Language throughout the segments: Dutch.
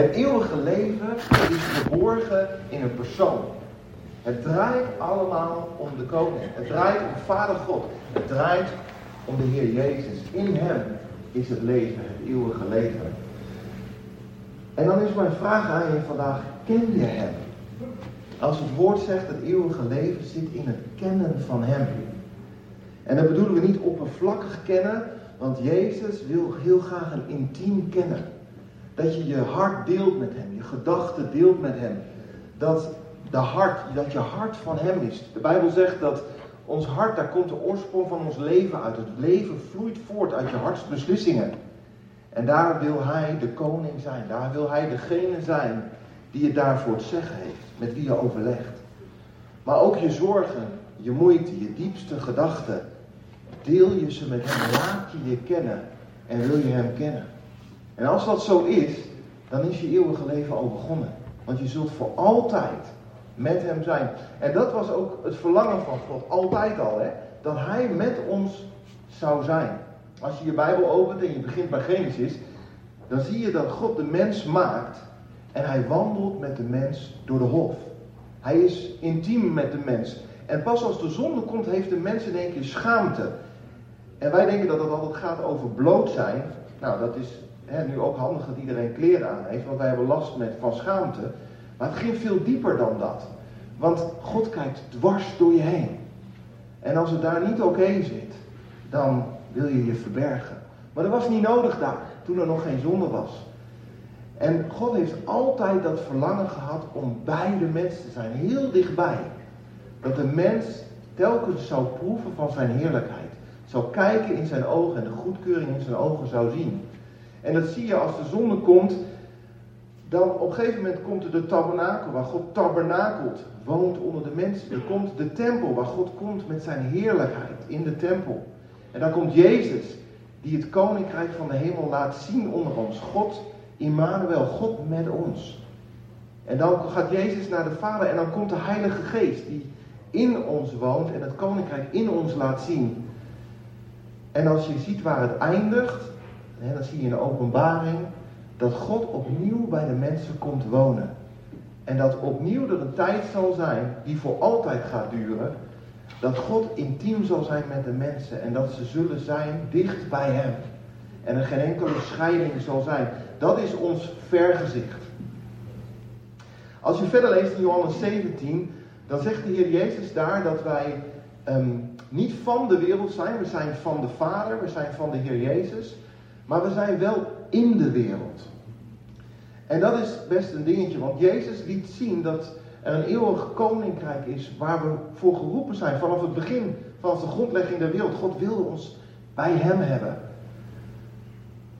Het eeuwige leven is verborgen in een persoon. Het draait allemaal om de koning. Het draait om Vader God. Het draait om de Heer Jezus. In Hem is het leven, het eeuwige leven. En dan is mijn vraag aan je vandaag, ken je Hem? Als het woord zegt, het eeuwige leven zit in het kennen van Hem. En dat bedoelen we niet oppervlakkig kennen, want Jezus wil heel graag een intiem kennen. Dat je je hart deelt met Hem, je gedachten deelt met Hem. Dat, de hart, dat je hart van Hem is. De Bijbel zegt dat ons hart, daar komt de oorsprong van ons leven uit. Het leven vloeit voort uit je hartsbeslissingen. En daar wil Hij de koning zijn. Daar wil Hij degene zijn die je daarvoor het zeggen heeft. Met wie je overlegt. Maar ook je zorgen, je moeite, je diepste gedachten. Deel je ze met Hem. Laat je je kennen. En wil je Hem kennen. En als dat zo is, dan is je eeuwige leven al begonnen. Want je zult voor altijd met Hem zijn. En dat was ook het verlangen van God, altijd al, hè? dat Hij met ons zou zijn. Als je je Bijbel opent en je begint bij Genesis, dan zie je dat God de mens maakt en Hij wandelt met de mens door de hof. Hij is intiem met de mens. En pas als de zonde komt, heeft de mens in één keer schaamte. En wij denken dat het altijd gaat over bloot zijn. Nou, dat is nu ook handig dat iedereen kleren aan heeft, want wij hebben last met, van schaamte. Maar het ging veel dieper dan dat. Want God kijkt dwars door je heen. En als het daar niet oké zit, dan wil je je verbergen. Maar dat was niet nodig daar, toen er nog geen zonde was. En God heeft altijd dat verlangen gehad om bij de mens te zijn, heel dichtbij. Dat de mens telkens zou proeven van zijn heerlijkheid. Zou kijken in zijn ogen en de goedkeuring in zijn ogen zou zien. En dat zie je als de zonde komt, dan op een gegeven moment komt er de tabernakel, waar God tabernakelt, woont onder de mensen. Er komt de tempel, waar God komt met zijn heerlijkheid in de tempel. En dan komt Jezus, die het koninkrijk van de hemel laat zien onder ons. God, Immanuel, God met ons. En dan gaat Jezus naar de Vader en dan komt de Heilige Geest, die in ons woont en het koninkrijk in ons laat zien. En als je ziet waar het eindigt, dan zie je in de openbaring dat God opnieuw bij de mensen komt wonen. En dat opnieuw er een tijd zal zijn die voor altijd gaat duren. Dat God intiem zal zijn met de mensen en dat ze zullen zijn dicht bij Hem. En er geen enkele scheiding zal zijn. Dat is ons vergezicht. Als je verder leest in Johannes 17, dan zegt de Heer Jezus daar dat wij ehm, niet van de wereld zijn. We zijn van de Vader, we zijn van de Heer Jezus. Maar we zijn wel in de wereld. En dat is best een dingetje, want Jezus liet zien dat er een eeuwig koninkrijk is waar we voor geroepen zijn vanaf het begin, vanaf de grondlegging der wereld. God wilde ons bij Hem hebben.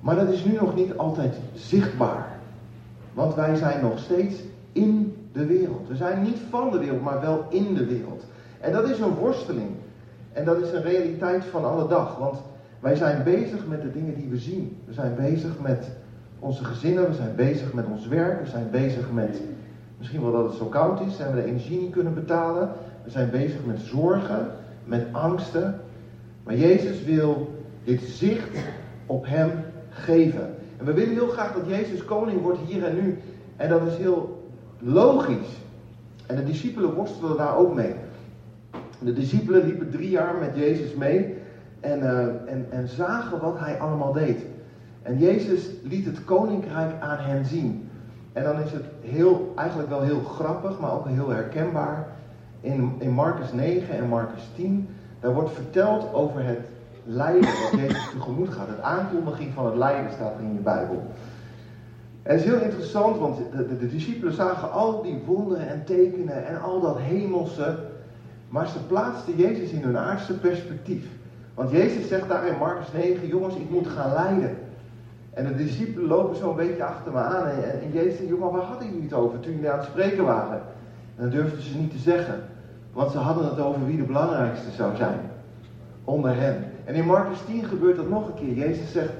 Maar dat is nu nog niet altijd zichtbaar. Want wij zijn nog steeds in de wereld. We zijn niet van de wereld, maar wel in de wereld. En dat is een worsteling. En dat is een realiteit van alle dag. Want wij zijn bezig met de dingen die we zien. We zijn bezig met onze gezinnen, we zijn bezig met ons werk, we zijn bezig met misschien wel dat het zo koud is en we de energie niet kunnen betalen. We zijn bezig met zorgen, met angsten. Maar Jezus wil dit zicht op Hem geven. En we willen heel graag dat Jezus koning wordt hier en nu. En dat is heel logisch. En de discipelen worstelen daar ook mee. De discipelen liepen drie jaar met Jezus mee en, uh, en, en zagen wat hij allemaal deed. En Jezus liet het koninkrijk aan hen zien. En dan is het heel, eigenlijk wel heel grappig, maar ook heel herkenbaar. In, in Marcus 9 en Marcus 10, daar wordt verteld over het lijden dat Jezus tegemoet gaat. Het aankondiging van het lijden staat er in je Bijbel. Het is heel interessant, want de, de, de discipelen zagen al die wonderen en tekenen en al dat hemelse. Maar ze plaatsten Jezus in hun aardse perspectief. Want Jezus zegt daar in Marcus 9, jongens, ik moet gaan lijden. En de discipelen lopen zo'n beetje achter me aan. En, Jezus zegt, jongen, waar hadden jullie het over toen jullie aan het spreken waren? En dat durfden ze niet te zeggen. Want ze hadden het over wie de belangrijkste zou zijn. Onder hen. En in Marcus 10 gebeurt dat nog een keer. Jezus zegt,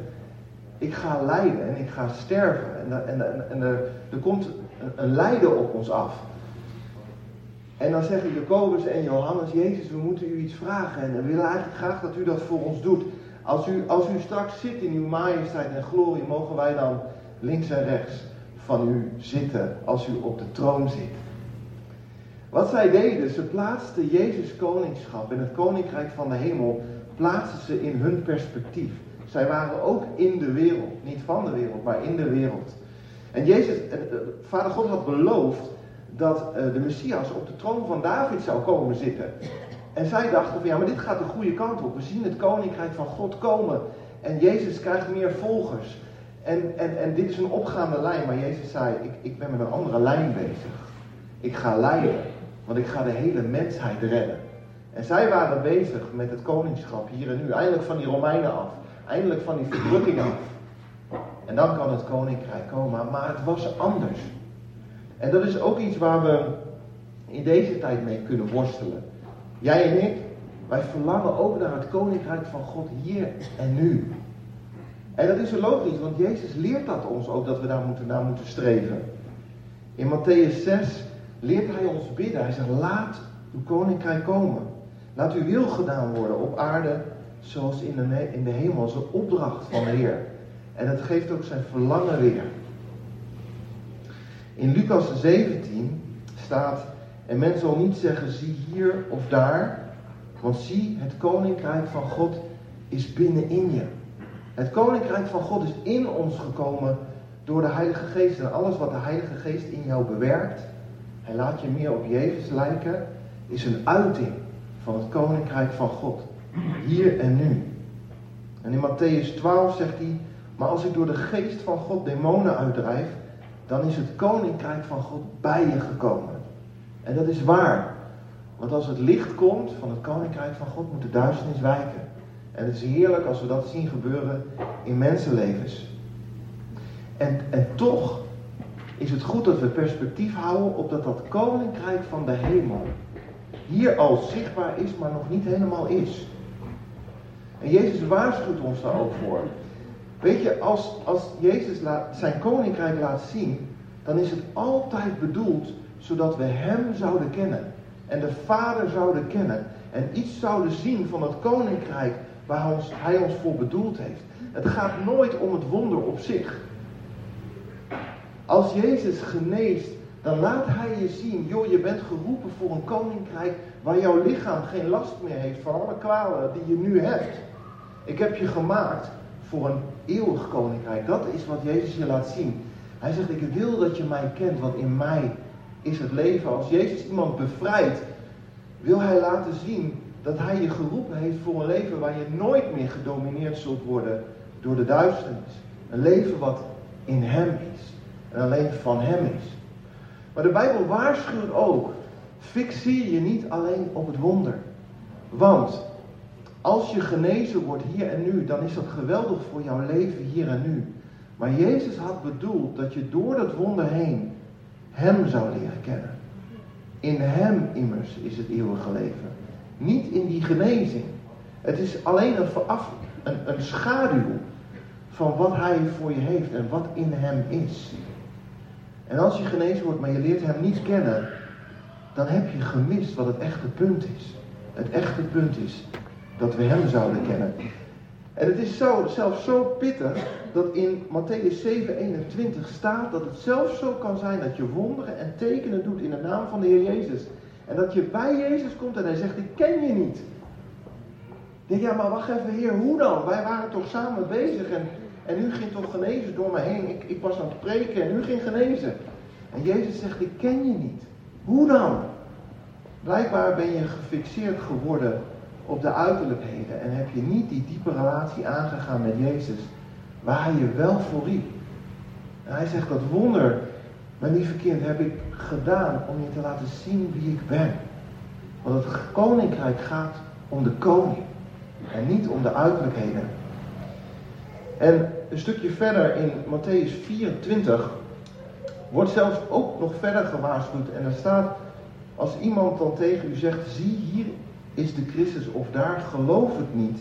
ik ga lijden en ik ga sterven. En, en, en er, er komt een, een lijden op ons af. En dan zeggen Jacobus en Johannes, Jezus, we moeten u iets vragen. En we willen eigenlijk graag dat u dat voor ons doet. Als u, als u straks zit in uw majesteit en glorie, mogen wij dan links en rechts van u zitten als u op de troon zit. Wat zij deden, ze plaatsten Jezus koningschap en het koninkrijk van de hemel, plaatsten ze in hun perspectief. Zij waren ook in de wereld, niet van de wereld, maar in de wereld. En Jezus, Vader God had beloofd dat eh, de Messias op de troon van David zou komen zitten. En zij dachten van ja, maar dit gaat de goede kant op. We zien het koninkrijk van God komen. En Jezus krijgt meer volgers. En, en, en dit is een opgaande lijn. Maar Jezus zei, ik, ik ben met een andere lijn bezig. Ik ga leiden. Want ik ga de hele mensheid redden. En zij waren bezig met het koningschap hier en nu. Eindelijk van die Romeinen af. Eindelijk van die verdrukking af. En dan kan het koninkrijk komen. Maar het was anders. En dat is ook iets waar we in deze tijd mee kunnen worstelen. Jij en ik, wij verlangen ook naar het koninkrijk van God hier en nu. En dat is logisch, want Jezus leert dat ons ook dat we daar moeten, naar moeten streven. In Matthäus 6 leert hij ons bidden. Hij zegt: Laat uw koninkrijk komen. Laat uw wil gedaan worden op aarde zoals in de, in de hemel. Dat is een opdracht van de Heer. En het geeft ook zijn verlangen weer. In Lucas 17 staat: En men zal niet zeggen: zie hier of daar, want zie, het koninkrijk van God is binnenin je. Het koninkrijk van God is in ons gekomen door de Heilige Geest. En alles wat de Heilige Geest in jou bewerkt, hij laat je meer op Jezus lijken, is een uiting van het koninkrijk van God. Hier en nu. En in Matthäus 12 zegt hij: Maar als ik door de geest van God demonen uitdrijf, dan is het koninkrijk van God bij je gekomen. En dat is waar. Want als het licht komt van het koninkrijk van God, moet de duisternis wijken. En het is heerlijk als we dat zien gebeuren in mensenlevens. En, en toch is het goed dat we perspectief houden op dat dat koninkrijk van de hemel hier al zichtbaar is, maar nog niet helemaal is. En Jezus waarschuwt ons daar ook voor. Weet je, als, als Jezus laat, zijn koninkrijk laat zien, dan is het altijd bedoeld zodat we Hem zouden kennen. En de Vader zouden kennen. En iets zouden zien van het koninkrijk waar ons, Hij ons voor bedoeld heeft. Het gaat nooit om het wonder op zich. Als Jezus geneest, dan laat Hij je zien, joh, je bent geroepen voor een koninkrijk waar jouw lichaam geen last meer heeft van alle kwalen die je nu hebt. Ik heb je gemaakt voor een eeuwig koninkrijk. Dat is wat Jezus je laat zien. Hij zegt, ik wil dat je mij kent, want in mij is het leven. Als Jezus iemand bevrijdt, wil hij laten zien dat hij je geroepen heeft voor een leven waar je nooit meer gedomineerd zult worden door de duisternis. Een leven wat in hem is en alleen van hem is. Maar de Bijbel waarschuwt ook, fixeer je niet alleen op het wonder. Want als je genezen wordt hier en nu, dan is dat geweldig voor jouw leven hier en nu. Maar Jezus had bedoeld dat je door dat wonder heen Hem zou leren kennen. In Hem immers is het eeuwige leven. Niet in die genezing. Het is alleen een, veraf, een, een schaduw van wat Hij voor je heeft en wat in Hem is. En als je genezen wordt, maar je leert Hem niet kennen, dan heb je gemist wat het echte punt is. Het echte punt is dat we Hem zouden kennen. En het is zo, zelfs zo pittig dat in Matthäus 7, 21 staat dat het zelfs zo kan zijn dat je wonderen en tekenen doet in de naam van de Heer Jezus. En dat je bij Jezus komt en hij zegt, ik ken je niet. Ik denk, ja maar wacht even heer, hoe dan? Wij waren toch samen bezig en, en u ging toch genezen door me heen. Ik, ik was aan het preken en u ging genezen. En Jezus zegt, ik ken je niet. Hoe dan? Blijkbaar ben je gefixeerd geworden op de uiterlijkheden en heb je niet die diepe relatie aangegaan met Jezus, waar hij je wel voor riep. En hij zegt dat wonder, mijn lieve kind, heb ik gedaan om je te laten zien wie ik ben. Want het koninkrijk gaat om de koning en niet om de uiterlijkheden. En een stukje verder in Matthäus 24 wordt zelfs ook nog verder gewaarschuwd. En er staat, als iemand dan tegen u zegt, zie hier is de Christus of daar, geloof het niet.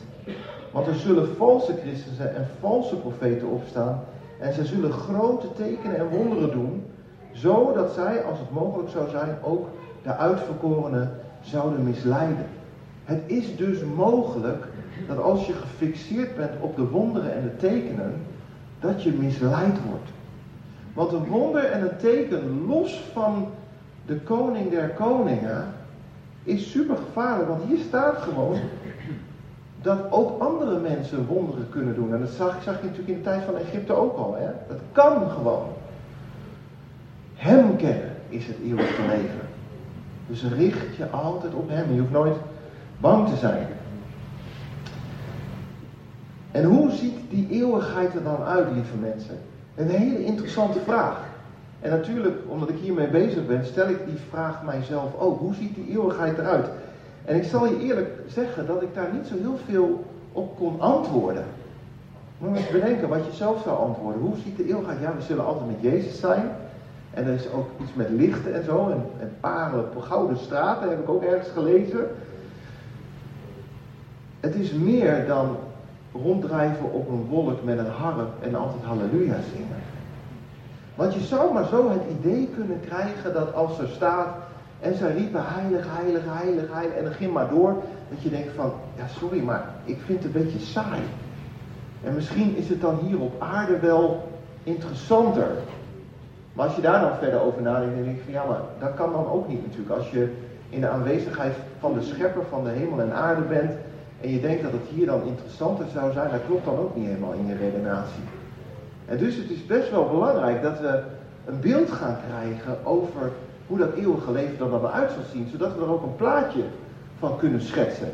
Want er zullen valse christenen en valse profeten opstaan. En zij zullen grote tekenen en wonderen doen. Zodat zij, als het mogelijk zou zijn, ook de uitverkorenen zouden misleiden. Het is dus mogelijk dat als je gefixeerd bent op de wonderen en de tekenen, dat je misleid wordt. Want een wonder en een teken los van de koning der koningen is super gevaarlijk. Want hier staat gewoon dat ook andere mensen wonderen kunnen doen. En dat zag, zag je natuurlijk in de tijd van Egypte ook al. Hè? Dat kan gewoon. Hem kennen is het eeuwige leven. Dus richt je altijd op Hem. Je hoeft nooit bang te zijn. En hoe ziet die eeuwigheid er dan uit, lieve mensen? Een hele interessante vraag. En natuurlijk, omdat ik hiermee bezig ben, stel ik die vraag mijzelf ook. Hoe ziet die eeuwigheid eruit? En ik zal je eerlijk zeggen dat ik daar niet zo heel veel op kon antwoorden. Moet eens bedenken wat je zelf zou antwoorden. Hoe ziet de eeuwigheid? Ja, we zullen altijd met Jezus zijn. En er is ook iets met lichten en zo. En, en op gouden straten heb ik ook ergens gelezen. Het is meer dan ronddrijven op een wolk met een harp en altijd halleluja zingen. Want je zou maar zo het idee kunnen krijgen dat als er staat en zij riepen heilig, heilig, heilig, heilig en dan ging maar door, dat je denkt van, ja sorry, maar ik vind het een beetje saai. En misschien is het dan hier op aarde wel interessanter. Maar als je daar dan verder over nadenkt, dan denk je van ja, maar dat kan dan ook niet natuurlijk. Als je in de aanwezigheid van de schepper van de hemel en aarde bent en je denkt dat het hier dan interessanter zou zijn, dat klopt dan ook niet helemaal in je redenatie. En dus het is best wel belangrijk dat we een beeld gaan krijgen over hoe dat eeuwige leven er dan eruit zal zien, zodat we er ook een plaatje van kunnen schetsen.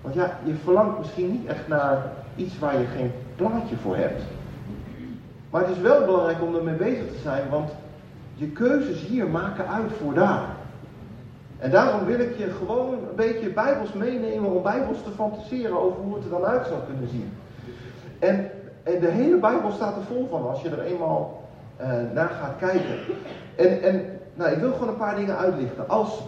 Want ja, je verlangt misschien niet echt naar iets waar je geen plaatje voor hebt. Maar het is wel belangrijk om ermee bezig te zijn, want je keuzes hier maken uit voor daar. En daarom wil ik je gewoon een beetje bijbels meenemen om bijbels te fantaseren over hoe het er dan uit zou kunnen zien. En, en de hele bijbel staat er vol van als je er eenmaal uh, naar gaat kijken. En, en nou, ik wil gewoon een paar dingen uitlichten. Als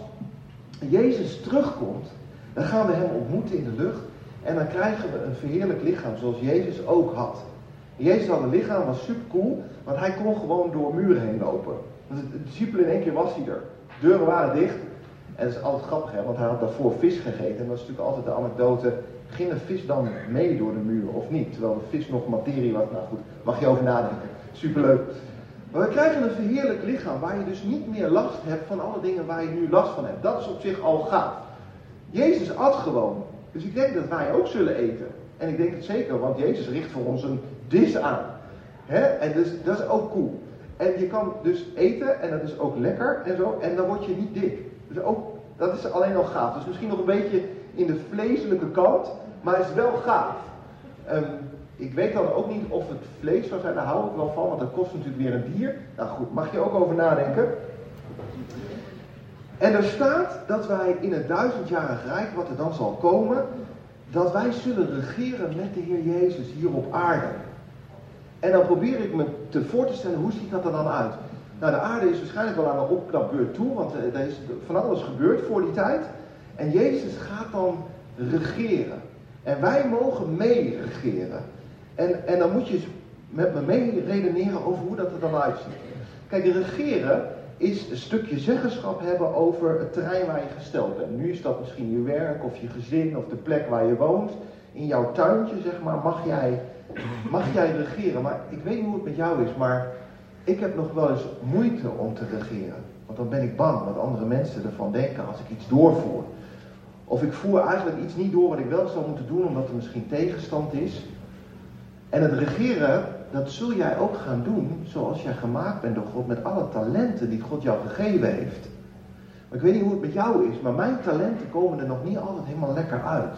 Jezus terugkomt, dan gaan we hem ontmoeten in de lucht. En dan krijgen we een verheerlijk lichaam zoals Jezus ook had. Jezus had een lichaam, was super cool, want hij kon gewoon door muren heen lopen. Dus de discipelen in één keer was hij er. Deuren waren dicht. En dat is altijd grappig, hè, want hij had daarvoor vis gegeten. En dat is natuurlijk altijd de anekdote. Ging de vis dan mee door de muur of niet? Terwijl de vis nog materie was. Nou goed, mag je over nadenken. Superleuk. Maar we krijgen een verheerlijk lichaam waar je dus niet meer last hebt van alle dingen waar je nu last van hebt. Dat is op zich al gaaf. Jezus at gewoon. Dus ik denk dat wij ook zullen eten. En ik denk het zeker, want Jezus richt voor ons een dis aan. Hè? En dus, dat is ook cool. En je kan dus eten en dat is ook lekker en zo. En dan word je niet dik. Dus ook, dat is alleen al gaaf. Dus misschien nog een beetje in de vleeselijke kant, maar is wel gaaf. Um, ik weet dan ook niet of het vlees zou zijn, daar hou ik wel van, want dat kost natuurlijk weer een dier. Nou goed, mag je ook over nadenken. En er staat dat wij in het duizendjarig rijk, wat er dan zal komen, dat wij zullen regeren met de Heer Jezus hier op aarde. En dan probeer ik me te voor te stellen, hoe ziet dat er dan uit? Nou, de aarde is waarschijnlijk wel aan een opknapbeurt toe, want er is van alles gebeurd voor die tijd. En Jezus gaat dan regeren. En wij mogen mee regeren. En, en dan moet je met me mee redeneren over hoe dat er dan uitziet. Kijk, regeren is een stukje zeggenschap hebben over het terrein waar je gesteld bent. Nu is dat misschien je werk of je gezin of de plek waar je woont. In jouw tuintje, zeg maar, mag jij, mag jij regeren. Maar ik weet niet hoe het met jou is, maar ik heb nog wel eens moeite om te regeren. Want dan ben ik bang wat andere mensen ervan denken als ik iets doorvoer. Of ik voer eigenlijk iets niet door wat ik wel zou moeten doen omdat er misschien tegenstand is. En het regeren, dat zul jij ook gaan doen zoals jij gemaakt bent door God met alle talenten die God jou gegeven heeft. Maar ik weet niet hoe het met jou is, maar mijn talenten komen er nog niet altijd helemaal lekker uit.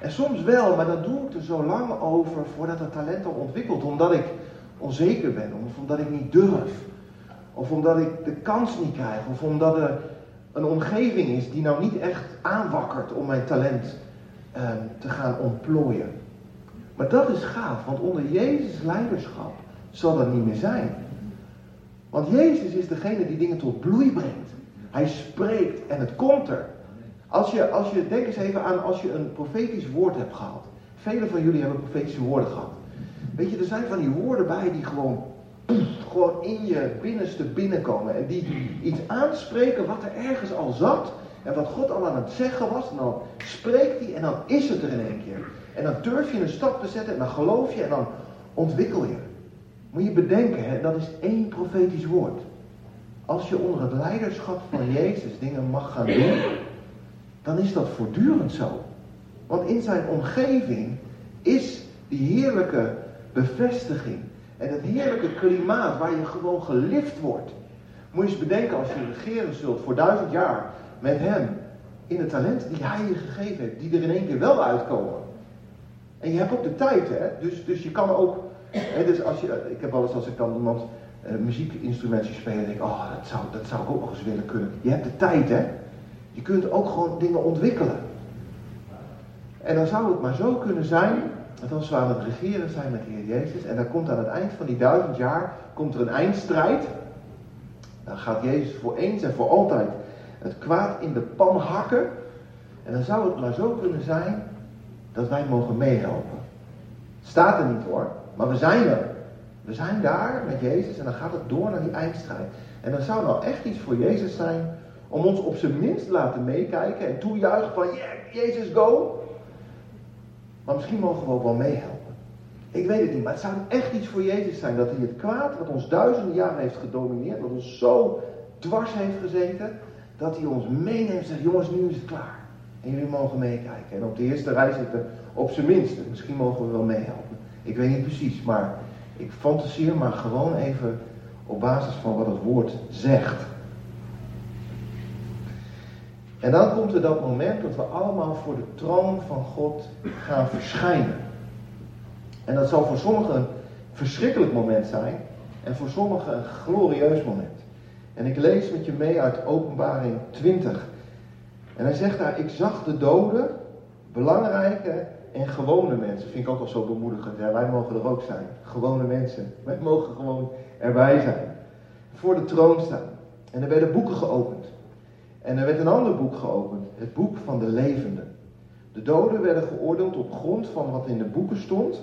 En soms wel, maar dan doe ik er zo lang over voordat het talent al ontwikkelt, omdat ik onzeker ben, of omdat ik niet durf, of omdat ik de kans niet krijg, of omdat er een omgeving is die nou niet echt aanwakkert om mijn talent eh, te gaan ontplooien. Maar dat is gaaf, want onder Jezus' leiderschap zal dat niet meer zijn. Want Jezus is degene die dingen tot bloei brengt. Hij spreekt en het komt er. Als je, als je, denk eens even aan als je een profetisch woord hebt gehad. Velen van jullie hebben profetische woorden gehad. Weet je, er zijn van die woorden bij die gewoon, gewoon in je binnenste binnenkomen. En die iets aanspreken wat er ergens al zat. En wat God al aan het zeggen was. En dan spreekt hij en dan is het er in één keer. En dan durf je een stap te zetten en dan geloof je en dan ontwikkel je. Moet je bedenken, hè, dat is één profetisch woord. Als je onder het leiderschap van Jezus dingen mag gaan doen, dan is dat voortdurend zo. Want in zijn omgeving is die heerlijke bevestiging en het heerlijke klimaat waar je gewoon gelift wordt. Moet je eens bedenken als je regeren zult voor duizend jaar met hem in de talenten die hij je gegeven heeft, die er in één keer wel uitkomen. En je hebt ook de tijd, hè? Dus, dus je kan ook. Hè, dus als je, ik heb wel eens als ik dan iemand uh, muziekinstrumentjes spelen, denk ik, oh, dat zou, dat zou ik ook nog eens willen kunnen. Je hebt de tijd, hè? Je kunt ook gewoon dingen ontwikkelen. En dan zou het maar zo kunnen zijn, dat als we aan het regeren zijn met de Heer Jezus, en dan komt aan het eind van die duizend jaar, komt er een eindstrijd. Dan gaat Jezus voor eens en voor altijd het kwaad in de pan hakken. En dan zou het maar zo kunnen zijn dat wij mogen meehelpen. Staat er niet hoor, maar we zijn er. We zijn daar met Jezus en dan gaat het door naar die eindstrijd. En dan zou nou echt iets voor Jezus zijn om ons op zijn minst te laten meekijken en toejuichen van yeah, Jezus go. Maar misschien mogen we ook wel meehelpen. Ik weet het niet, maar het zou echt iets voor Jezus zijn dat hij het kwaad wat ons duizenden jaren heeft gedomineerd, wat ons zo dwars heeft gezeten, dat hij ons meeneemt en zegt, jongens, nu is het klaar. En jullie mogen meekijken. En op de eerste rij zitten op zijn minste. Misschien mogen we wel meehelpen. Ik weet niet precies, maar ik fantaseer maar gewoon even op basis van wat het woord zegt. En dan komt er dat moment dat we allemaal voor de troon van God gaan verschijnen. En dat zal voor sommigen een verschrikkelijk moment zijn en voor sommigen een glorieus moment. En ik lees met je mee uit Openbaring 20. En hij zegt daar, ik zag de doden, belangrijke en gewone mensen. Vind ik ook al zo bemoedigend. Ja, wij mogen er ook zijn. Gewone mensen. Wij mogen gewoon erbij zijn. Voor de troon staan. En er werden boeken geopend. En er werd een ander boek geopend. Het boek van de levenden. De doden werden geoordeeld op grond van wat in de boeken stond.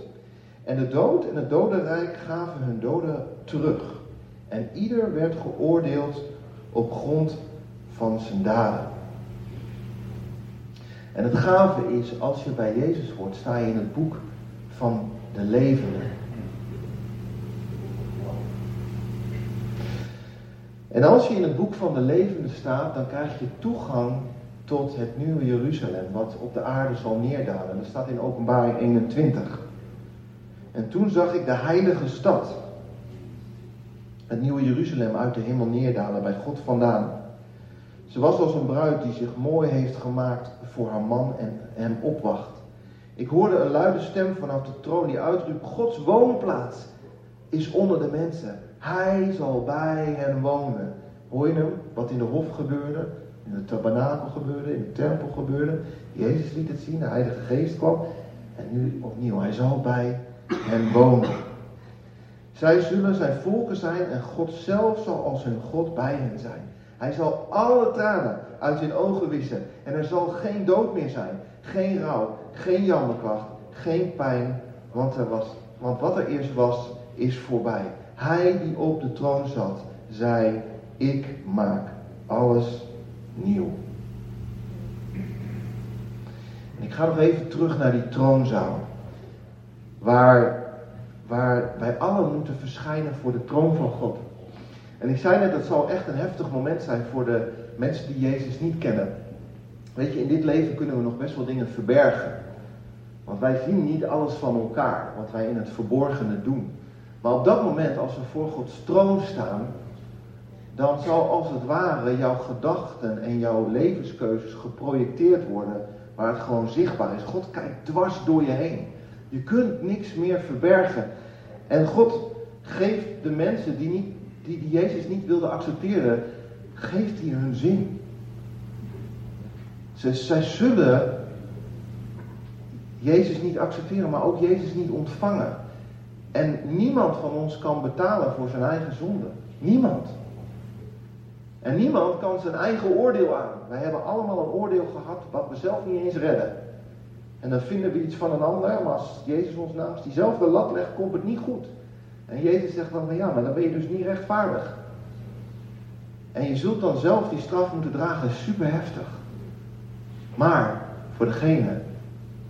En de dood en het dodenrijk gaven hun doden terug. En ieder werd geoordeeld op grond van zijn daden. En het gave is, als je bij Jezus wordt, sta je in het boek van de levenden. En als je in het boek van de levenden staat, dan krijg je toegang tot het nieuwe Jeruzalem, wat op de aarde zal neerdalen. Dat staat in Openbaring 21. En toen zag ik de heilige stad, het nieuwe Jeruzalem, uit de hemel neerdalen bij God vandaan. Ze was als een bruid die zich mooi heeft gemaakt voor haar man en hem opwacht. Ik hoorde een luide stem vanaf de troon die uitriep: Gods woonplaats is onder de mensen. Hij zal bij hen wonen. Hoor je hem? Wat in de hof gebeurde, in de tabernakel gebeurde, in de tempel gebeurde. Jezus liet het zien, de Heilige Geest kwam. En nu opnieuw, hij zal bij hen wonen. Zij zullen zijn volken zijn en God zelf zal als hun God bij hen zijn. Hij zal alle tranen uit zijn ogen wissen. En er zal geen dood meer zijn. Geen rouw, geen jammerklacht, geen pijn. Want, er was, want wat er eerst was, is voorbij. Hij die op de troon zat, zei, ik maak alles nieuw. En ik ga nog even terug naar die troonzaal. Waar, waar wij allen moeten verschijnen voor de troon van God. En ik zei net, dat zal echt een heftig moment zijn voor de mensen die Jezus niet kennen. Weet je, in dit leven kunnen we nog best wel dingen verbergen. Want wij zien niet alles van elkaar, wat wij in het verborgene doen. Maar op dat moment, als we voor Gods troon staan, dan zal als het ware jouw gedachten en jouw levenskeuzes geprojecteerd worden waar het gewoon zichtbaar is. God kijkt dwars door je heen. Je kunt niks meer verbergen. En God geeft de mensen die, niet, die, die Jezus niet wilden accepteren, geeft hij hun zin. Ze, zij zullen Jezus niet accepteren, maar ook Jezus niet ontvangen. En niemand van ons kan betalen voor zijn eigen zonde. Niemand. En niemand kan zijn eigen oordeel aan. Wij hebben allemaal een oordeel gehad wat we zelf niet eens redden. En dan vinden we iets van een ander, maar als Jezus ons naast diezelfde lat legt, komt het niet goed. En Jezus zegt dan van ja, maar dan ben je dus niet rechtvaardig. En je zult dan zelf die straf moeten dragen, super heftig. Maar voor degene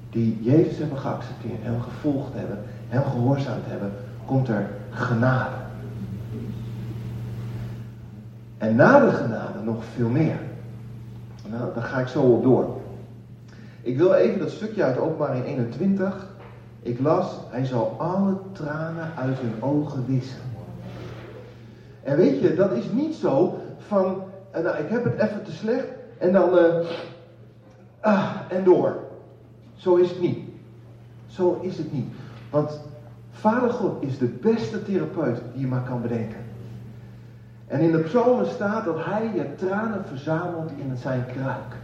die Jezus hebben geaccepteerd, hem gevolgd hebben, hem gehoorzaamd hebben, komt er genade. En na de genade nog veel meer. Nou, daar ga ik zo op door. Ik wil even dat stukje uit Openbaring 21. Ik las, hij zal alle tranen uit hun ogen wissen. En weet je, dat is niet zo van, eh, nou, ik heb het even te slecht en dan, uh, ah, en door. Zo is het niet. Zo is het niet. Want Vader God is de beste therapeut die je maar kan bedenken. En in de psalmen staat dat hij je tranen verzamelt in zijn kruik.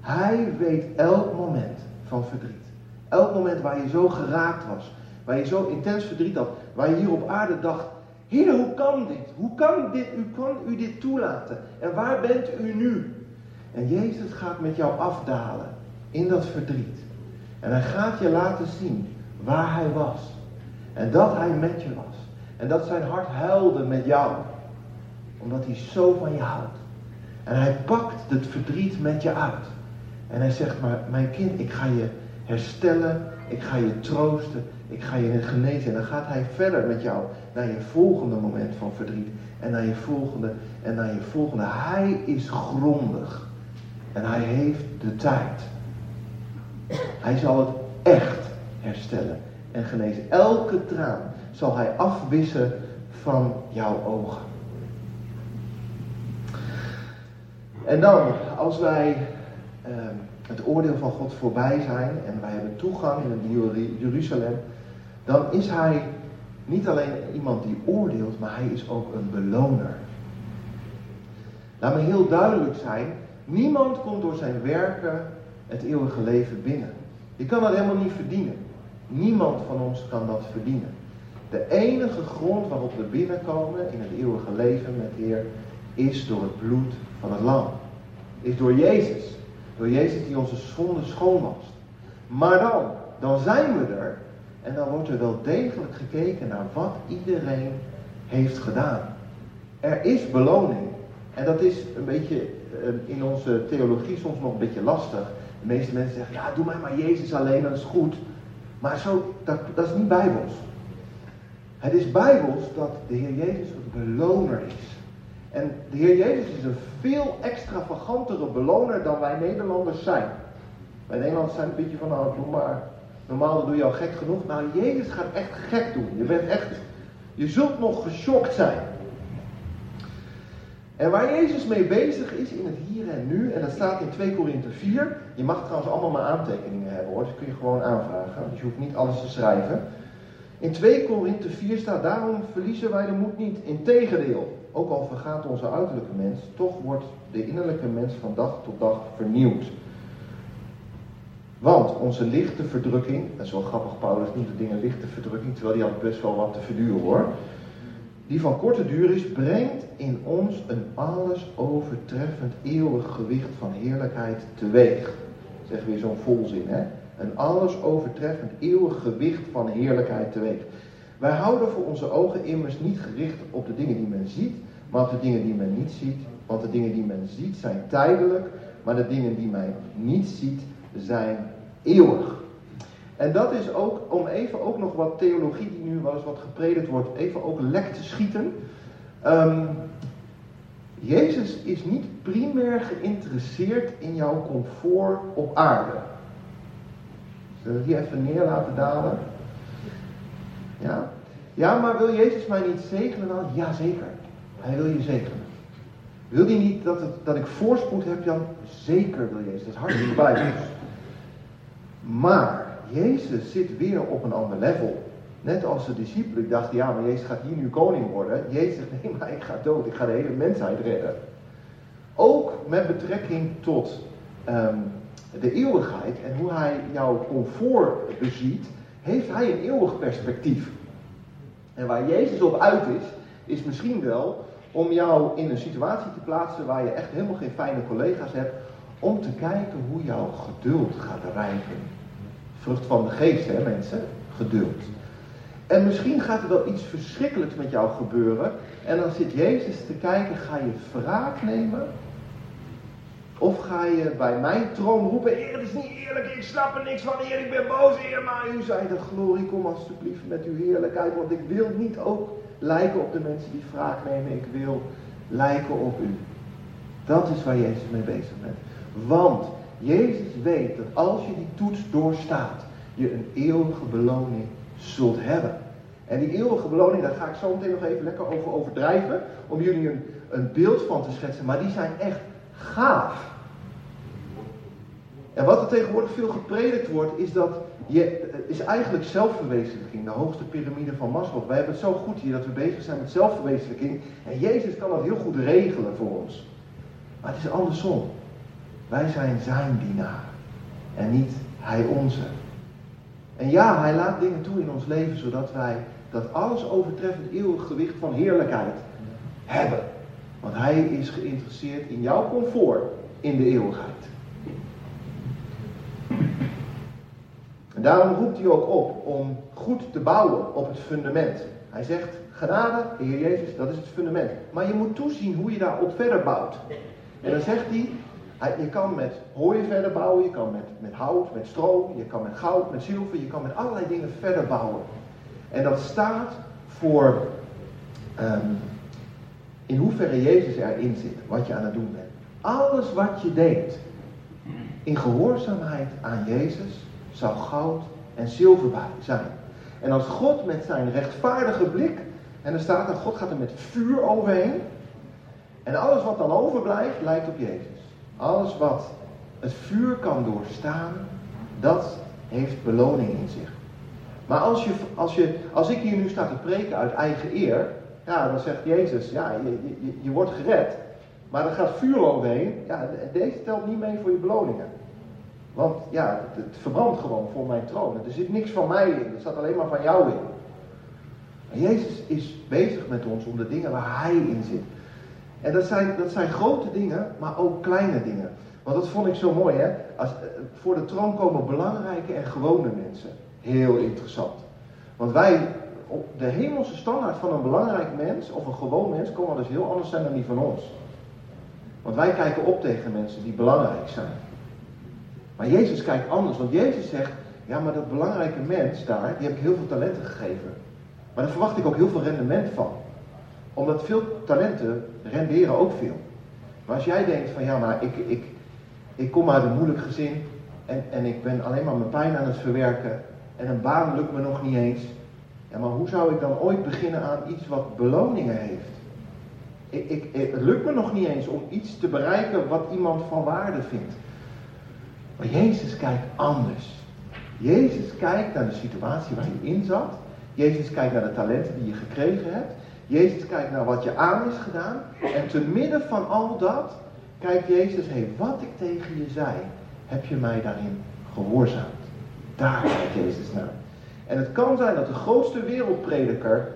Hij weet elk moment van verdriet. Elk moment waar je zo geraakt was. Waar je zo intens verdriet had. Waar je hier op aarde dacht. Heer, hoe kan dit? Hoe kan dit? U kan u dit toelaten? En waar bent u nu? En Jezus gaat met jou afdalen in dat verdriet. En hij gaat je laten zien waar hij was. En dat hij met je was. En dat zijn hart huilde met jou. Omdat hij zo van je houdt. En hij pakt het verdriet met je uit. En hij zegt maar, mijn kind, ik ga je herstellen. Ik ga je troosten. Ik ga je genezen. En dan gaat hij verder met jou naar je volgende moment van verdriet. En naar je volgende. En naar je volgende. Hij is grondig. En hij heeft de tijd. Hij zal het echt herstellen en genezen. Elke traan zal hij afwissen van jouw ogen. En dan, als wij uh, het oordeel van God voorbij zijn en wij hebben toegang in het Jeruzalem, dan is hij niet alleen iemand die oordeelt, maar hij is ook een beloner. Laat me heel duidelijk zijn, niemand komt door zijn werken het eeuwige leven binnen. Je kan dat helemaal niet verdienen. Niemand van ons kan dat verdienen. De enige grond waarop we binnenkomen in het eeuwige leven met Heer is door het bloed van het lam. Is door Jezus. Door Jezus die onze schoon schoonwast. Maar dan, dan zijn we er en dan wordt er wel degelijk gekeken naar wat iedereen heeft gedaan. Er is beloning. En dat is een beetje eh, in onze theologie soms nog een beetje lastig. De meeste mensen zeggen, ja, doe mij maar Jezus alleen, dat is goed. Maar zo, dat, dat is niet bijbels. Het is bijbels dat de Heer Jezus een beloner is. En de Heer Jezus is een veel extravagantere beloner dan wij Nederlanders zijn. Wij Nederlanders zijn een beetje van, nou, doe maar. Normaal doe je al gek genoeg. Nou, Jezus gaat echt gek doen. Je bent echt, je zult nog geschokt zijn. En waar Jezus mee bezig is in het hier en nu, en dat staat in 2 Korinthe 4. Je mag trouwens allemaal maar aantekeningen hebben hoor, dat kun je gewoon aanvragen. Dus je hoeft niet alles te schrijven. In 2 Korinthe 4 staat, daarom verliezen wij de moed niet. Integendeel, ook al vergaat onze uiterlijke mens, toch wordt de innerlijke mens van dag tot dag vernieuwd. Want onze lichte verdrukking, is wel grappig, Paulus noemt de dingen lichte verdrukking, terwijl die had best wel wat te verduren hoor die van korte duur is, brengt in ons een alles overtreffend eeuwig gewicht van heerlijkheid teweeg. Zeg weer zo'n volzin, hè? Een alles overtreffend eeuwig gewicht van heerlijkheid teweeg. Wij houden voor onze ogen immers niet gericht op de dingen die men ziet, maar op de dingen die men niet ziet. Want de dingen die men ziet zijn tijdelijk, maar de dingen die men niet ziet zijn eeuwig. En dat is ook, om even ook nog wat theologie die nu wel eens wat gepredikt wordt, even ook lek te schieten. Um, Jezus is niet primair geïnteresseerd in jouw comfort op aarde. Zullen we die even neer laten dalen? Ja? Ja, maar wil Jezus mij niet zegenen dan? Ja, zeker. Hij wil je zegenen. Wil hij niet dat, dat ik voorspoed heb dan? Zeker wil Jezus. Dat is hartstikke bij. Maar Jezus zit weer op een ander level. Net als de discipelen dachten, ja, maar Jezus gaat hier nu koning worden. Jezus zegt, nee, maar ik ga dood, ik ga de hele mensheid redden. Ook met betrekking tot ehm, de eeuwigheid en hoe hij jouw comfort beziet, heeft hij een eeuwig perspectief. En waar Jezus op uit is, is misschien wel om jou in een situatie te plaatsen waar je echt helemaal geen fijne collega's hebt, om te kijken hoe jouw geduld gaat rijpen. Vrucht van de geest, hè mensen? Geduld. En misschien gaat er wel iets verschrikkelijks met jou gebeuren. En dan zit Jezus te kijken, ga je wraak nemen? Of ga je bij mijn troon roepen, Heer, het is niet eerlijk, ik snap er niks van, Heer, ik ben boos, Heer, maar u zei de glorie, kom alsjeblieft met uw heerlijkheid, want ik wil niet ook lijken op de mensen die wraak nemen, ik wil lijken op u. Dat is waar Jezus mee bezig bent. Want Jezus weet dat als je die toets doorstaat, je een eeuwige beloning zult hebben. En die eeuwige beloning, daar ga ik zo meteen nog even lekker over overdrijven, om jullie een, een beeld van te schetsen, maar die zijn echt gaaf. En wat er tegenwoordig veel gepredikt wordt, is dat je, is eigenlijk zelfverwezenlijking, de hoogste piramide van Maslow. Wij hebben het zo goed hier dat we bezig zijn met zelfverwezenlijking. En Jezus kan dat heel goed regelen voor ons. Maar het is andersom. Wij zijn zijn dienaar en niet hij onze. En ja, hij laat dingen toe in ons leven zodat wij dat alles overtreffend eeuwig gewicht van heerlijkheid hebben. Want hij is geïnteresseerd in jouw comfort in de eeuwigheid. En daarom roept hij ook op om goed te bouwen op het fundament. Hij zegt, genade, de Heer Jezus, dat is het fundament. Maar je moet toezien hoe je daarop verder bouwt. En dan zegt hij, je kan met hooi verder bouwen, je kan met, met hout, met stro, je kan met goud, met zilver, je kan met allerlei dingen verder bouwen. En dat staat voor ehm, in hoeverre Jezus erin zit, wat je aan het doen bent. Alles wat je deed in gehoorzaamheid aan Jezus zou goud en zilver zijn. En als God met zijn rechtvaardige blik, en er staat dat God gaat er met vuur overheen, en alles wat dan overblijft lijkt op Jezus. Alles wat het vuur kan doorstaan, dat heeft beloning in zich. Maar als, je, als, je, als ik hier nu sta te preken uit eigen eer, ja, dan zegt Jezus, ja, je, je, je wordt gered. Maar er gaat vuur overheen. Ja, deze telt niet mee voor je beloningen. Want ja, het, verbrandt gewoon voor mijn troon. Er zit niks van mij in. Er staat alleen maar van jou in. Jezus is bezig met ons om de dingen waar Hij in zit. En dat zijn, dat zijn grote dingen, maar ook kleine dingen. Want dat vond ik zo mooi, hè. Als, eh, voor de troon komen belangrijke en gewone mensen. Heel interessant. Want wij, op de hemelse standaard van een belangrijk mens, of een gewoon mens, komen dus heel anders zijn dan die van ons. Want wij kijken op tegen mensen die belangrijk zijn. Maar Jezus kijkt anders, want Jezus zegt, ja maar dat belangrijke mens daar, die heb ik heel veel talenten gegeven. Maar daar verwacht ik ook heel veel rendement van. Omdat veel talenten renderen ook veel. Maar als jij denkt van ja maar ik, ik, ik kom uit een moeilijk gezin en, en ik ben alleen maar mijn pijn aan het verwerken en een baan lukt me nog niet eens. Ja maar hoe zou ik dan ooit beginnen aan iets wat beloningen heeft? Ik, ik, het lukt me nog niet eens om iets te bereiken wat iemand van waarde vindt. Maar Jezus kijkt anders. Jezus kijkt naar de situatie waar je in zat. Jezus kijkt naar de talenten die je gekregen hebt. Jezus kijkt naar wat je aan is gedaan. En te midden van al dat kijkt Jezus, hé, wat ik tegen je zei, heb je mij daarin gehoorzaamd. Daar kijkt Jezus naar. En het kan zijn dat de grootste wereldprediker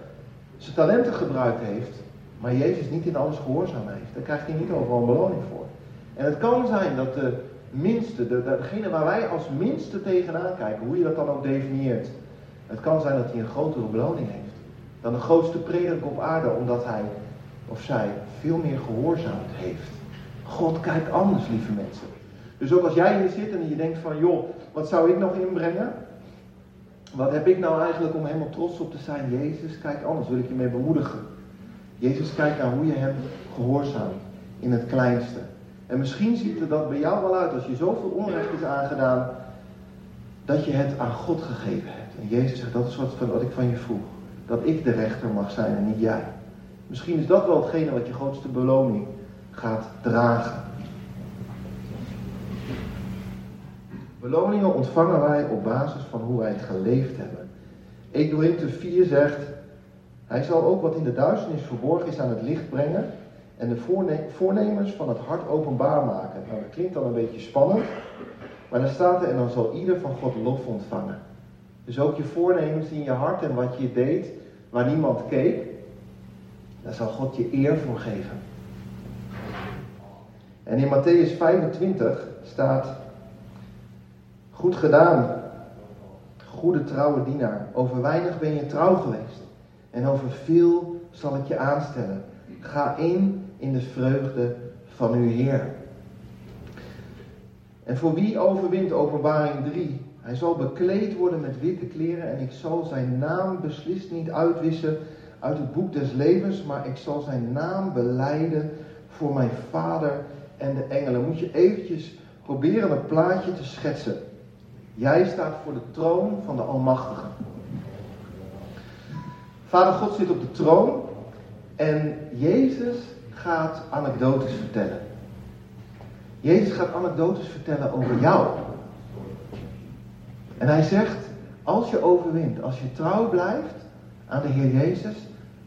zijn talenten gebruikt heeft, maar Jezus niet in alles gehoorzaam heeft. Daar krijgt hij niet overal een beloning voor. En het kan zijn dat de minste, de, degene waar wij als minste tegenaan kijken, hoe je dat dan ook definieert. Het kan zijn dat hij een grotere beloning heeft dan de grootste prediker op aarde, omdat hij of zij veel meer gehoorzaamd heeft. God kijkt anders, lieve mensen. Dus ook als jij hier zit en je denkt van, joh, wat zou ik nog inbrengen? Wat heb ik nou eigenlijk om helemaal trots op te zijn? Jezus kijkt anders, wil ik je mee bemoedigen. Jezus kijkt naar hoe je hem gehoorzaamt in het kleinste. En misschien ziet er dat bij jou wel uit als je zoveel onrecht is aangedaan, dat je het aan God gegeven hebt. En Jezus zegt, dat is wat, wat ik van je vroeg. Dat ik de rechter mag zijn en niet jij. Misschien is dat wel hetgene wat je grootste beloning gaat dragen. Beloningen ontvangen wij op basis van hoe wij het geleefd hebben. 1 Korinthe 4 zegt, hij zal ook wat in de duisternis verborgen is aan het licht brengen en de voornemens van het hart openbaar maken. Nou, dat klinkt dan een beetje spannend, maar dan staat er en dan zal ieder van God lof ontvangen. Dus ook je voornemens in je hart en wat je deed, waar niemand keek, daar zal God je eer voor geven. En in Matthäus 25 staat, goed gedaan, goede trouwe dienaar. Over weinig ben je trouw geweest en over veel zal ik je aanstellen. Ga in in de vreugde van uw Heer. En voor wie overwint, openbaring 3, hij zal bekleed worden met witte kleren en ik zal zijn naam beslist niet uitwissen uit het boek des levens, maar ik zal zijn naam beleiden voor mijn vader en de engelen. Moet je eventjes proberen een plaatje te schetsen. Jij staat voor de troon van de Almachtige. Vader God zit op de troon en Jezus gaat anekdotes vertellen. Jezus gaat anekdotes vertellen over jou. En hij zegt, als je overwint, als je trouw blijft aan de Heer Jezus,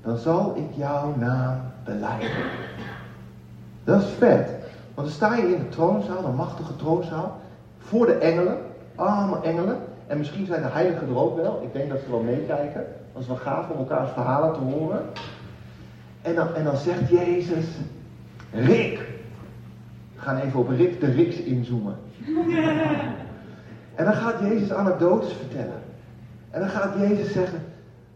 dan zal ik jouw naam beleiden. Dat is vet. Want dan sta je in de troonzaal, een machtige troonzaal, voor de engelen, allemaal engelen. En misschien zijn de heiligen er ook wel. Ik denk dat ze wel meekijken. Dat is wel gaaf om elkaars verhalen te horen. En dan, en dan zegt Jezus, Rick. We gaan even op Rick de Riks inzoomen. En dan gaat Jezus anekdotes vertellen. En dan gaat Jezus zeggen,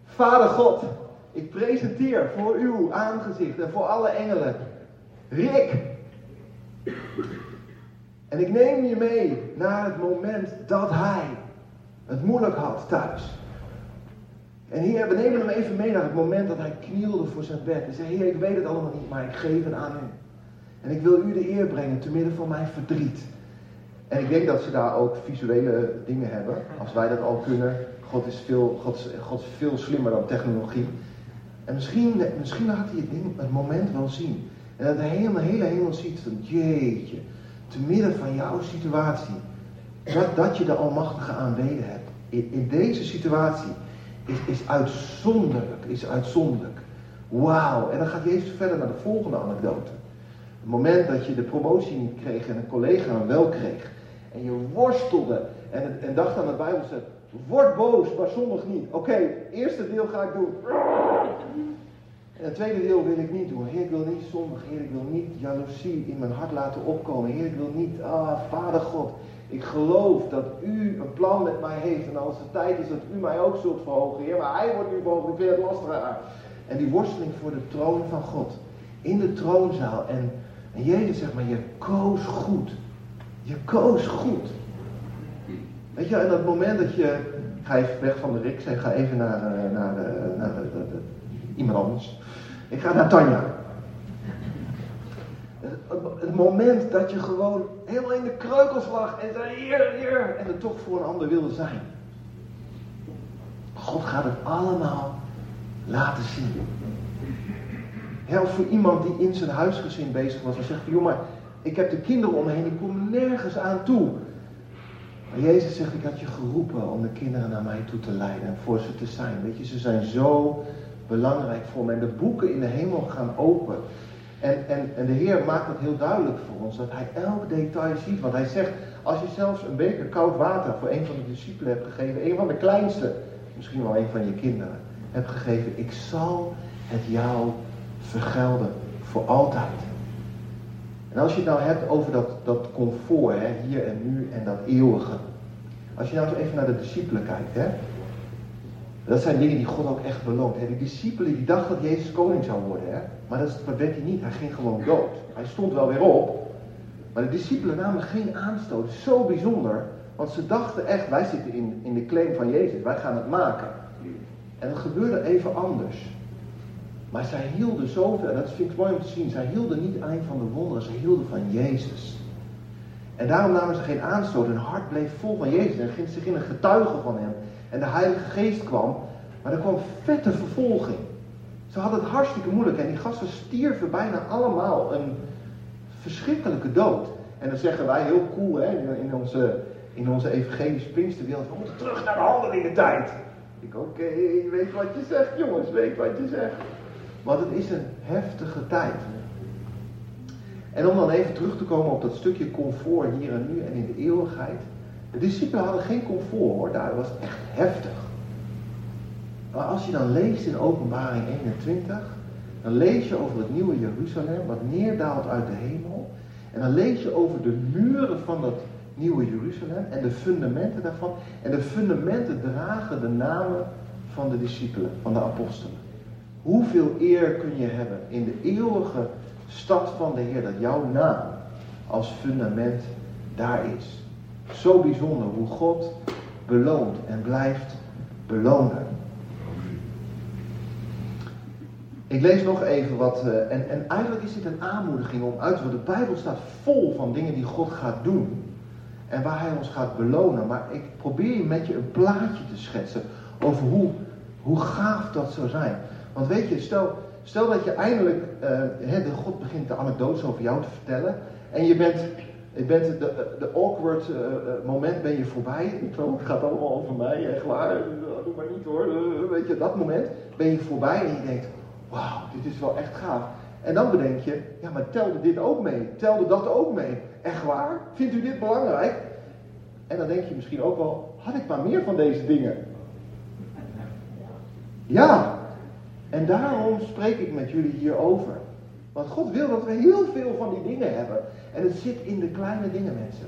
Vader God, ik presenteer voor uw aangezicht en voor alle engelen, Rick. En ik neem je mee naar het moment dat hij het moeilijk had thuis. En hier, we nemen hem even mee naar het moment dat hij knielde voor zijn bed. En zei, heer, ik weet het allemaal niet, maar ik geef het aan u. En ik wil u de eer brengen te midden van mijn verdriet. En ik denk dat ze daar ook visuele dingen hebben. Als wij dat al kunnen. God is veel, God, God is veel slimmer dan technologie. En misschien, misschien laat hij het, ding, het moment wel zien. En dat de hele, hele hemel ziet van, jeetje, te midden van jouw situatie, dat, dat je de Almachtige aanbeden hebt. In, in deze situatie is, is uitzonderlijk, is uitzonderlijk. Wauw. En dan gaat Jezus verder naar de volgende anekdote. Het moment dat je de promotie niet kreeg en een collega hem wel kreeg. En je worstelde en, en dacht aan de Bijbel zegt, word boos, maar zondig niet. Oké, eerste deel ga ik doen. En het tweede deel wil ik niet doen. Heer, ik wil niet zondig. Heer, ik wil niet jaloezie in mijn hart laten opkomen. Heer, ik wil niet, ah, Vader God. Ik geloof dat u een plan met mij heeft. En als het tijd is dat u mij ook zult verhogen, Heer. Maar hij wordt nu verhoogd. Ik vind het lastiger. En die worsteling voor de troon van God. In de troonzaal. En, en Jezus zegt maar, je koos goed. Je koos goed. Weet je, en dat moment dat je, ga even weg van de Rick, zeg, ga even naar, eh, naar, eh, naar de, de, iemand anders. Ik ga naar Tanja. Het moment dat je gewoon helemaal in de kreukels lag en zei, hier, hier, en er toch voor een ander wilde zijn. God gaat het allemaal laten zien. Heel voor iemand die in zijn huisgezin bezig was en zegt, joh maar, ik heb de kinderen om me heen, ik kom nergens aan toe. Maar Jezus zegt, ik had je geroepen om de kinderen naar mij toe te leiden en voor ze te zijn. Weet je, ze zijn zo belangrijk voor me. En de boeken in de hemel gaan open. En, en, en de Heer maakt het heel duidelijk voor ons, dat Hij elk detail ziet. Want Hij zegt, als je zelfs een beker koud water voor een van de discipelen hebt gegeven, een van de kleinste, misschien wel een van je kinderen, hebt gegeven, ik zal het jou vergelden voor altijd. En als je het nou hebt over dat, dat comfort, hè, hier en nu en dat eeuwige. Als je nou eens even naar de discipelen kijkt, hè. Dat zijn dingen die God ook echt beloont. Hè. Die discipelen die dachten dat Jezus koning zou worden, hè. Maar dat, dat werd hij niet. Hij ging gewoon dood. Hij stond wel weer op. Maar de discipelen namen geen aanstoot. Zo bijzonder. Want ze dachten echt, wij zitten in, in de claim van Jezus. Wij gaan het maken. En het gebeurde even anders. Maar zij hielden zoveel, en dat vind ik mooi om te zien, zij hielden niet alleen van de wonderen, zij hielden van Jezus. En daarom namen ze geen aanstoot, hun hart bleef vol van Jezus en ging zich in een getuige van hem. En de Heilige Geest kwam, maar er kwam vette vervolging. Ze hadden het hartstikke moeilijk en die gasten stierven bijna allemaal een verschrikkelijke dood. En dan zeggen wij heel cool hè, in onze, in onze evangelische Pinksterwereld, we moeten terug naar de handelingen tijd. Ik oké, weet wat je zegt jongens, weet wat je zegt. Want het is een heftige tijd. En om dan even terug te komen op dat stukje comfort hier en nu en in de eeuwigheid. De discipelen hadden geen comfort hoor, daar was echt heftig. Maar als je dan leest in openbaring 21, dan lees je over het nieuwe Jeruzalem, wat neerdaalt uit de hemel. En dan lees je over de muren van dat nieuwe Jeruzalem en de fundamenten daarvan. En de fundamenten dragen de namen van de discipelen, van de apostelen. Hoeveel eer kun je hebben in de eeuwige stad van de Heer dat jouw naam als fundament daar is. Zo bijzonder hoe God beloont en blijft belonen. Ik lees nog even wat, uh, en, en eigenlijk is dit een aanmoediging om uit te De Bijbel staat vol van dingen die God gaat doen en waar Hij ons gaat belonen. Maar ik probeer met je een plaatje te schetsen over hoe, hoe gaaf dat zou zijn. Want weet je, stel, stel dat je eindelijk, uh, de God begint de anekdotes over jou te vertellen en je bent je bent de, de awkward uh, moment ben je voorbij. Het gaat allemaal over mij, echt waar. Doe maar niet hoor. Weet je, dat moment ben je voorbij en je denkt, wauw, dit is wel echt gaaf. En dan bedenk je, ja, maar telde dit ook mee? Telde dat ook mee? Echt waar? Vindt u dit belangrijk? En dan denk je misschien ook wel, had ik maar meer van deze dingen? Ja, en daarom spreek ik met jullie hierover. Want God wil dat we heel veel van die dingen hebben. En het zit in de kleine dingen, mensen.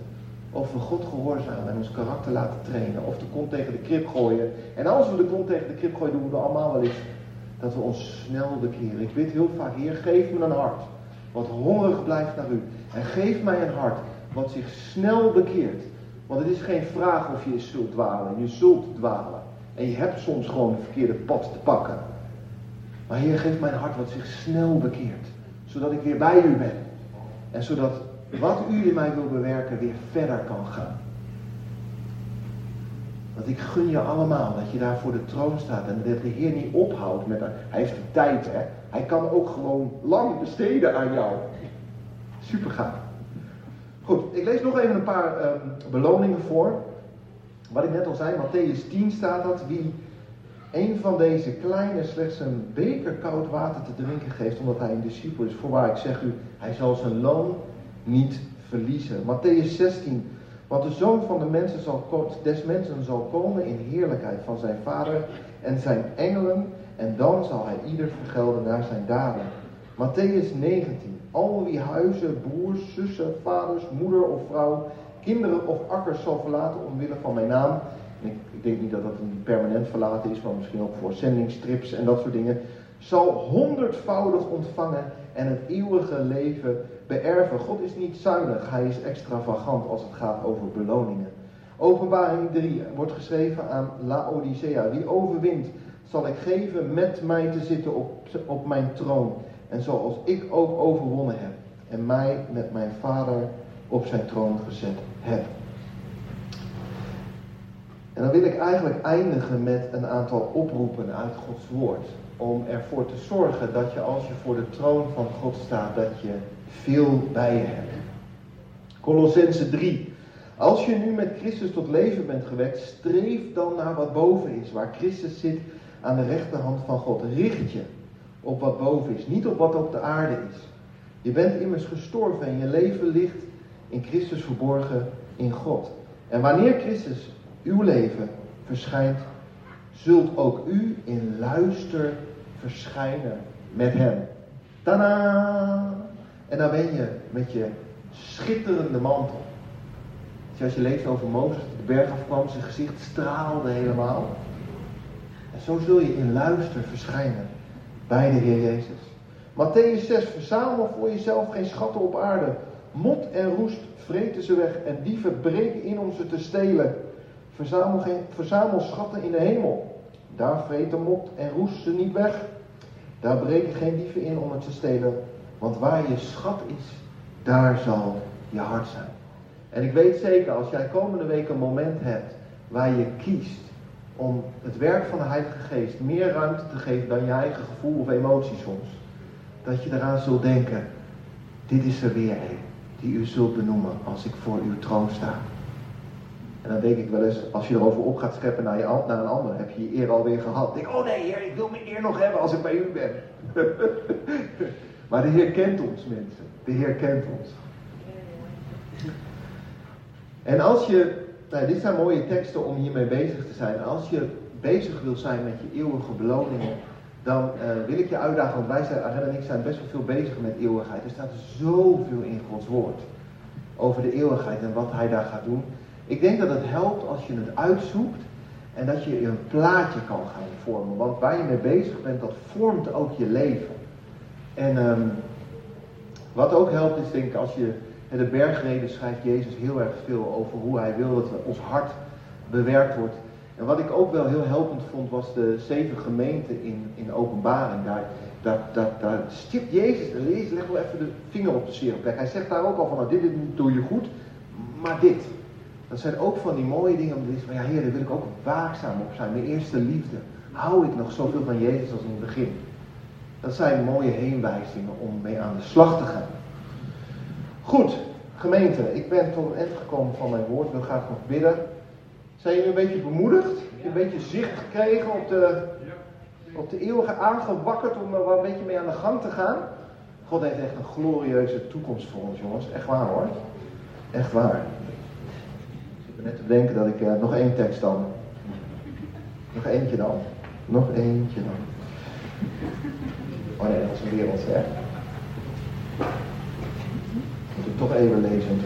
Of we God gehoorzamen en ons karakter laten trainen. Of de kont tegen de krip gooien. En als we de kont tegen de krip gooien, doen we allemaal wel eens dat we ons snel bekeren. Ik bid heel vaak, Heer, geef me een hart wat hongerig blijft naar u. En geef mij een hart wat zich snel bekeert. Want het is geen vraag of je zult dwalen. Je zult dwalen. En je hebt soms gewoon het verkeerde pad te pakken. Maar Heer, geef mij een hart wat zich snel bekeert. Zodat ik weer bij u ben. En zodat wat u in mij wil bewerken weer verder kan gaan. Want ik gun je allemaal dat je daar voor de troon staat en dat de Heer niet ophoudt met Hij heeft de tijd, hè. Hij kan ook gewoon lang besteden aan jou. Super gaaf. Goed, ik lees nog even een paar ehm, beloningen voor. Wat ik net al zei, Matthäus 10 staat dat. Wie een van deze kleine slechts een beker koud water te drinken geeft, omdat hij een discipel is. Voorwaar, ik zeg u, hij zal zijn loon niet verliezen. Matthäus 16. Want de zoon van de mensen zal, des mensen zal komen in heerlijkheid van zijn vader en zijn engelen. En dan zal hij ieder vergelden naar zijn daden. Matthäus 19. Al wie huizen, broers, zussen, vaders, moeder of vrouw, kinderen of akkers zal verlaten omwille van mijn naam. Ik, denk niet dat dat een permanent verlaten is, maar misschien ook voor zendingstrips en dat soort dingen. Zal honderdvoudig ontvangen en het eeuwige leven beërven. God is niet zuinig, hij is extravagant als het gaat over beloningen. Openbaring 3 wordt geschreven aan Laodicea. Wie overwint, zal ik geven met mij te zitten op, op mijn troon. En zoals ik ook overwonnen heb. En mij met mijn vader op zijn troon gezet heb. En dan wil ik eigenlijk eindigen met een aantal oproepen uit Gods woord. Om ervoor te zorgen dat je als je voor de troon van God staat, dat je veel bij je hebt. Colossense 3. Als je nu met Christus tot leven bent gewekt, streef dan naar wat boven is, waar Christus zit aan de rechterhand van God. Richt je op wat boven is, niet op wat op de aarde is. Je bent immers gestorven en je leven ligt in Christus verborgen in God. En wanneer Christus uw leven verschijnt, zult ook u in luister verschijnen met hem. Tada! En dan ben je met je schitterende mantel. Als je leest over Mozes, de berg afkwam, zijn gezicht straalde helemaal. En zo zul je in luister verschijnen bij de Heer Jezus. Matthäus 6, verzamel voor jezelf geen schatten op aarde. Mot en roest vreten ze weg en dieven breken in om ze te stelen. Verzamel, schatten in de hemel. Daar vreten mot en roest ze niet weg. Daar breken geen dieven in om het te stelen. Want waar je schat is, daar zal je hart zijn. En ik weet zeker, als jij komende week een moment hebt waar je kiest om het werk van de Heilige Geest meer ruimte te geven dan je eigen gevoel of emotie soms, dat je eraan zult denken, dit is er weer een die u zult benoemen als ik voor uw troon sta. En dan denk ik wel eens, als je erover op gaat scheppen naar, je, naar een ander, heb je je eer alweer gehad. Denk, oh nee, heer, ik wil mijn eer nog hebben als ik bij u ben. maar de Heer kent ons, mensen. De Heer kent ons. En als je, nou, dit zijn mooie teksten om hiermee bezig te zijn. Als je bezig wil zijn met je eeuwige beloningen, dan uh, wil ik je uitdagen, want wij zijn, Arena en ik zijn best wel veel bezig met eeuwigheid. Er staat zoveel in Gods woord over de eeuwigheid en wat Hij daar gaat doen. Ik denk dat het helpt als je het uitzoekt en dat je een plaatje kan gaan vormen. Want waar je mee bezig bent, dat vormt ook je leven. En um, wat ook helpt is denk ik als je de bergreden schrijft Jezus heel erg veel over hoe hij wil dat ons hart bewerkt wordt. En wat ik ook wel heel helpend vond, was de zeven gemeenten in, in openbaring. Daar, daar, daar, daar stipt Jezus, Jezus legt wel even de vinger op de zere plek. Hij zegt daar ook al van, nou dit doe je goed, maar dit. Dat zijn ook van die mooie dingen om te zeggen van, ja heer, daar wil ik ook waakzaam op zijn. Mijn eerste liefde. Hou ik nog zoveel van Jezus als in het begin. Dat zijn mooie heenwijzingen om mee aan de slag te gaan. Goed, gemeente, ik ben tot het eind gekomen van mijn woord. Ik wil graag nog bidden. Zijn jullie een beetje bemoedigd? Een beetje zicht gekregen op de, op de eeuwige aangewakkerd om er wel een beetje mee aan de gang te gaan? God heeft echt een glorieuze toekomst voor ons, jongens. Echt waar hoor. Echt waar. Net te denken dat ik uh, nog één tekst dan. Nog eentje dan. Nog eentje dan. Oh nee, dat is een wereld, hè? Moet ik toch even lezen.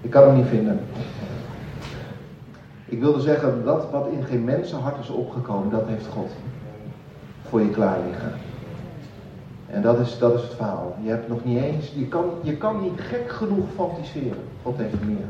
Ik kan hem niet vinden. Ik wilde zeggen, dat wat in geen mensenhart is opgekomen, dat heeft God voor je klaar liggen. En dat is, dat is het verhaal. Je hebt nog niet eens, je kan, je kan niet gek genoeg fantaseren. God heeft meer.